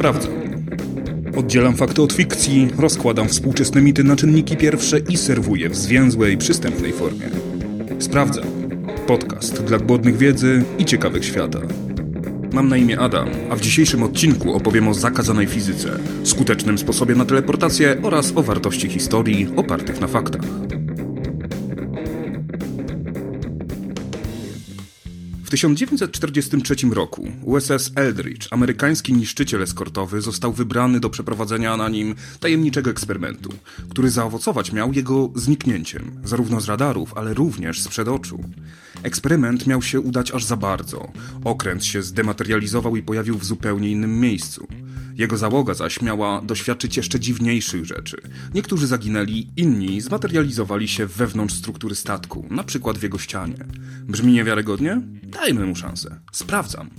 Sprawdzam. Oddzielam fakty od fikcji, rozkładam współczesne mity na czynniki pierwsze i serwuję w zwięzłej, przystępnej formie. Sprawdzam. Podcast dla głodnych wiedzy i ciekawych świata. Mam na imię Adam, a w dzisiejszym odcinku opowiem o zakazanej fizyce, skutecznym sposobie na teleportację oraz o wartości historii opartych na faktach. W 1943 roku USS Eldridge, amerykański niszczyciel eskortowy, został wybrany do przeprowadzenia na nim tajemniczego eksperymentu, który zaowocować miał jego zniknięciem, zarówno z radarów, ale również z przed oczu. Eksperyment miał się udać aż za bardzo. Okręt się zdematerializował i pojawił w zupełnie innym miejscu. Jego załoga zaś miała doświadczyć jeszcze dziwniejszych rzeczy. Niektórzy zaginęli, inni zmaterializowali się wewnątrz struktury statku, na przykład w jego ścianie. Brzmi niewiarygodnie? Dajmy mu szansę. Sprawdzam.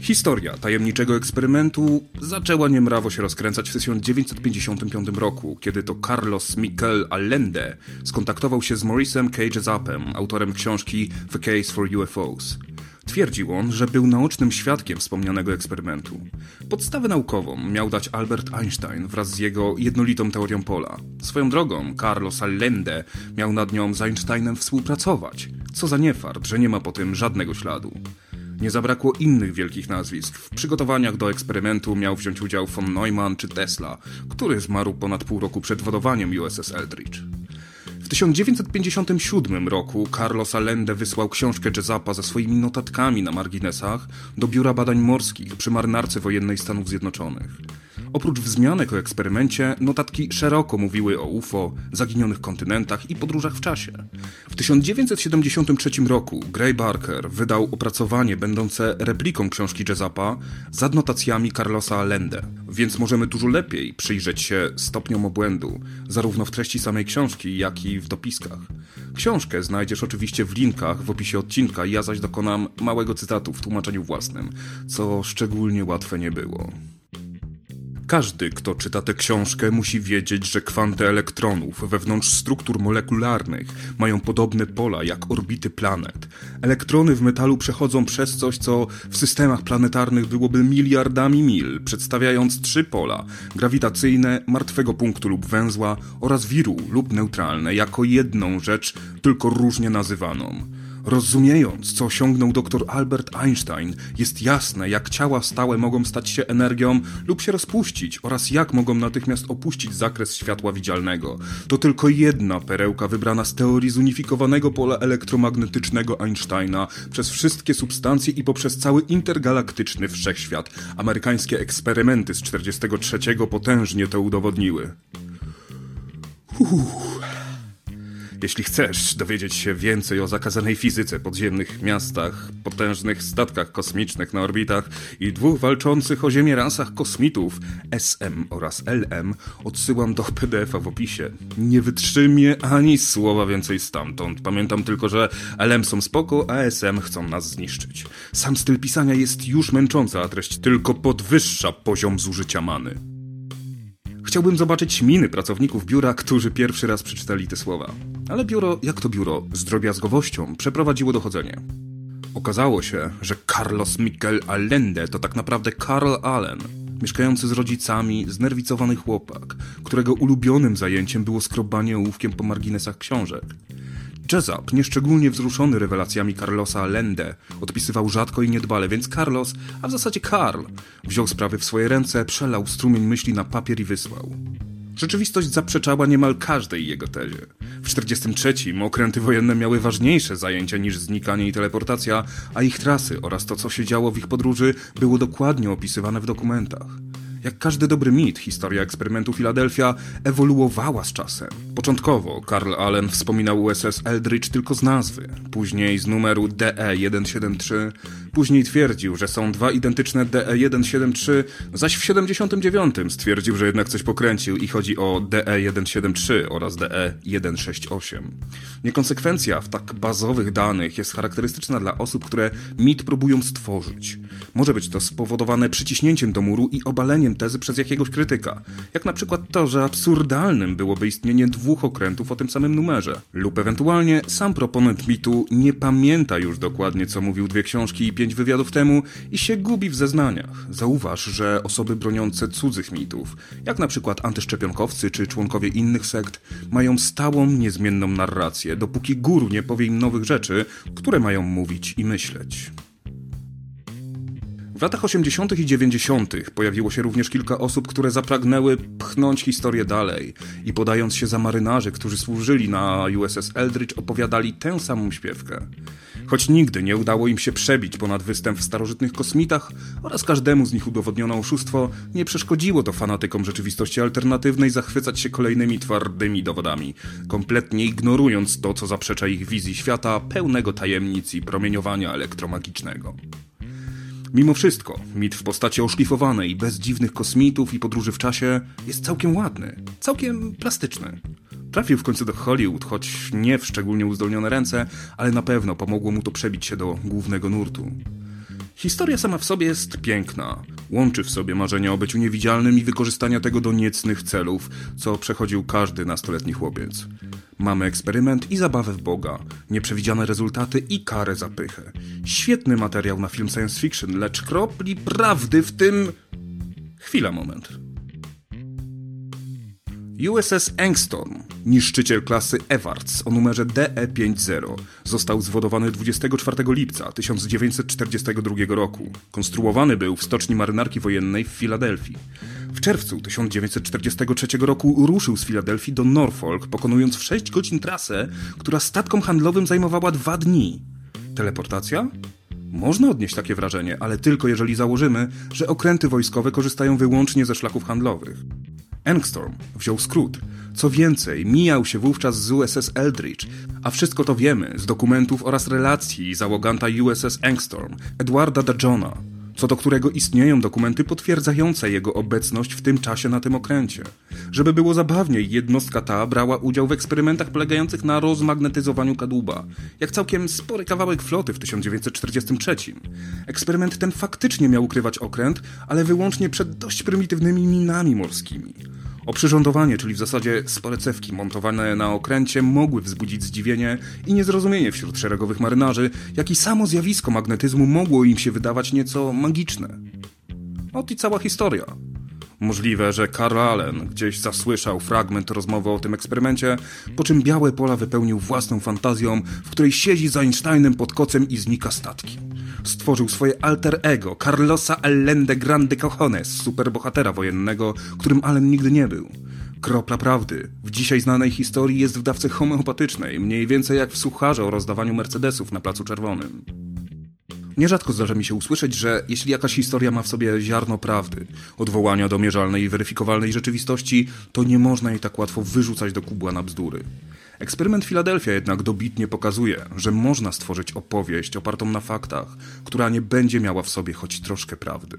Historia tajemniczego eksperymentu zaczęła niemrawo się rozkręcać w 1955 roku, kiedy to Carlos Miquel Allende skontaktował się z Maurice'em Cage Zappem, autorem książki The Case for UFOs. Twierdził on, że był naocznym świadkiem wspomnianego eksperymentu. Podstawę naukową miał dać Albert Einstein wraz z jego jednolitą teorią pola. Swoją drogą, Carlos Allende miał nad nią z Einsteinem współpracować. Co za niefart, że nie ma po tym żadnego śladu. Nie zabrakło innych wielkich nazwisk. W przygotowaniach do eksperymentu miał wziąć udział von Neumann czy Tesla, który zmarł ponad pół roku przed wodowaniem USS Eldridge. W 1957 roku Carlos Allende wysłał książkę Jezapa ze swoimi notatkami na marginesach do Biura Badań Morskich przy Marynarce Wojennej Stanów Zjednoczonych. Oprócz wzmianek o eksperymencie, notatki szeroko mówiły o UFO, zaginionych kontynentach i podróżach w czasie. W 1973 roku Gray Barker wydał opracowanie będące repliką książki Jezapa z adnotacjami Carlosa Allende, więc możemy dużo lepiej przyjrzeć się stopniom obłędu, zarówno w treści samej książki, jak i w dopiskach. Książkę znajdziesz oczywiście w linkach w opisie odcinka, ja zaś dokonam małego cytatu w tłumaczeniu własnym, co szczególnie łatwe nie było. Każdy, kto czyta tę książkę, musi wiedzieć, że kwanty elektronów wewnątrz struktur molekularnych mają podobne pola jak orbity planet. Elektrony w metalu przechodzą przez coś, co w systemach planetarnych byłoby miliardami mil, przedstawiając trzy pola: grawitacyjne, martwego punktu lub węzła oraz wiru lub neutralne, jako jedną rzecz, tylko różnie nazywaną. Rozumiejąc, co osiągnął dr Albert Einstein, jest jasne, jak ciała stałe mogą stać się energią lub się rozpuścić oraz jak mogą natychmiast opuścić zakres światła widzialnego. To tylko jedna perełka wybrana z teorii zunifikowanego pola elektromagnetycznego Einsteina przez wszystkie substancje i poprzez cały intergalaktyczny wszechświat. Amerykańskie eksperymenty z 43 potężnie to udowodniły. Uff. Jeśli chcesz dowiedzieć się więcej o zakazanej fizyce, podziemnych miastach, potężnych statkach kosmicznych na orbitach i dwóch walczących o Ziemię rasach kosmitów SM oraz LM, odsyłam do PDF-a w opisie. Nie wytrzymię ani słowa więcej stamtąd. Pamiętam tylko, że LM są spoko, a SM chcą nas zniszczyć. Sam styl pisania jest już męczący, a treść tylko podwyższa poziom zużycia many. Chciałbym zobaczyć miny pracowników biura, którzy pierwszy raz przeczytali te słowa. Ale biuro, jak to biuro, z drobiazgowością przeprowadziło dochodzenie. Okazało się, że Carlos Miguel Allende to tak naprawdę Carl Allen, mieszkający z rodzicami, znerwicowany chłopak, którego ulubionym zajęciem było skrobanie ołówkiem po marginesach książek. Jessup, nieszczególnie wzruszony rewelacjami Carlosa Lende, odpisywał rzadko i niedbale, więc Carlos, a w zasadzie Karl, wziął sprawy w swoje ręce, przelał strumień myśli na papier i wysłał. Rzeczywistość zaprzeczała niemal każdej jego tezie. W 43 okręty wojenne miały ważniejsze zajęcia niż znikanie i teleportacja, a ich trasy oraz to, co się działo w ich podróży, było dokładnie opisywane w dokumentach. Jak każdy dobry mit, historia eksperymentu Philadelphia ewoluowała z czasem. Początkowo Carl Allen wspominał USS Eldridge tylko z nazwy, później z numeru DE-173, później twierdził, że są dwa identyczne DE-173, zaś w 79 stwierdził, że jednak coś pokręcił i chodzi o DE-173 oraz DE-168. Niekonsekwencja w tak bazowych danych jest charakterystyczna dla osób, które mit próbują stworzyć. Może być to spowodowane przyciśnięciem do muru i obaleniem tezy przez jakiegoś krytyka, jak na przykład to, że absurdalnym byłoby istnienie dwóch okrętów o tym samym numerze, lub ewentualnie sam proponent mitu nie pamięta już dokładnie, co mówił dwie książki i pięć wywiadów temu i się gubi w zeznaniach. Zauważ, że osoby broniące cudzych mitów, jak na przykład antyszczepionkowcy czy członkowie innych sekt, mają stałą, niezmienną narrację, dopóki guru nie powie im nowych rzeczy, które mają mówić i myśleć. W latach 80. i 90. pojawiło się również kilka osób, które zapragnęły pchnąć historię dalej i podając się za marynarzy, którzy służyli na USS Eldridge, opowiadali tę samą śpiewkę. Choć nigdy nie udało im się przebić ponad występ w starożytnych kosmitach oraz każdemu z nich udowodniono oszustwo, nie przeszkodziło to fanatykom rzeczywistości alternatywnej zachwycać się kolejnymi twardymi dowodami, kompletnie ignorując to, co zaprzecza ich wizji świata pełnego tajemnic i promieniowania elektromagicznego. Mimo wszystko, mit w postaci oszlifowanej, bez dziwnych kosmitów i podróży w czasie jest całkiem ładny, całkiem plastyczny. Trafił w końcu do Hollywood, choć nie w szczególnie uzdolnione ręce, ale na pewno pomogło mu to przebić się do głównego nurtu. Historia sama w sobie jest piękna. Łączy w sobie marzenia o byciu niewidzialnym i wykorzystania tego do niecnych celów, co przechodził każdy nastoletni chłopiec. Mamy eksperyment i zabawę w Boga, nieprzewidziane rezultaty i karę za pychę. Świetny materiał na film science fiction, lecz kropli prawdy w tym... Chwila, moment. USS Angstorm, niszczyciel klasy Ewarts o numerze DE-50, został zwodowany 24 lipca 1942 roku. Konstruowany był w stoczni marynarki wojennej w Filadelfii. W czerwcu 1943 roku ruszył z Filadelfii do Norfolk, pokonując w 6 godzin trasę, która statkom handlowym zajmowała dwa dni. Teleportacja? Można odnieść takie wrażenie, ale tylko jeżeli założymy, że okręty wojskowe korzystają wyłącznie ze szlaków handlowych. Angstorm wziął skrót. Co więcej, mijał się wówczas z USS Eldridge, a wszystko to wiemy z dokumentów oraz relacji załoganta USS Angstorm, Edwarda Dajona, co do którego istnieją dokumenty potwierdzające jego obecność w tym czasie na tym okręcie. Żeby było zabawniej, jednostka ta brała udział w eksperymentach polegających na rozmagnetyzowaniu kadłuba, jak całkiem spory kawałek floty w 1943. Eksperyment ten faktycznie miał ukrywać okręt, ale wyłącznie przed dość prymitywnymi minami morskimi. Oprzyrządowanie, czyli w zasadzie spore cewki montowane na okręcie, mogły wzbudzić zdziwienie i niezrozumienie wśród szeregowych marynarzy, jak i samo zjawisko magnetyzmu mogło im się wydawać nieco magiczne. Ot i cała historia. Możliwe, że Carl Allen gdzieś zasłyszał fragment rozmowy o tym eksperymencie, po czym białe pola wypełnił własną fantazją, w której siedzi za Einsteinem pod kocem i znika statki. Stworzył swoje alter ego, Carlosa Allende Grande Cojones, superbohatera wojennego, którym Allen nigdy nie był. Kropla prawdy. W dzisiaj znanej historii jest w dawce homeopatycznej, mniej więcej jak w sucharze o rozdawaniu Mercedesów na Placu Czerwonym. Nierzadko zdarza mi się usłyszeć, że jeśli jakaś historia ma w sobie ziarno prawdy, odwołania do mierzalnej i weryfikowalnej rzeczywistości, to nie można jej tak łatwo wyrzucać do kubła na bzdury. Eksperyment Filadelfia jednak dobitnie pokazuje, że można stworzyć opowieść opartą na faktach, która nie będzie miała w sobie choć troszkę prawdy.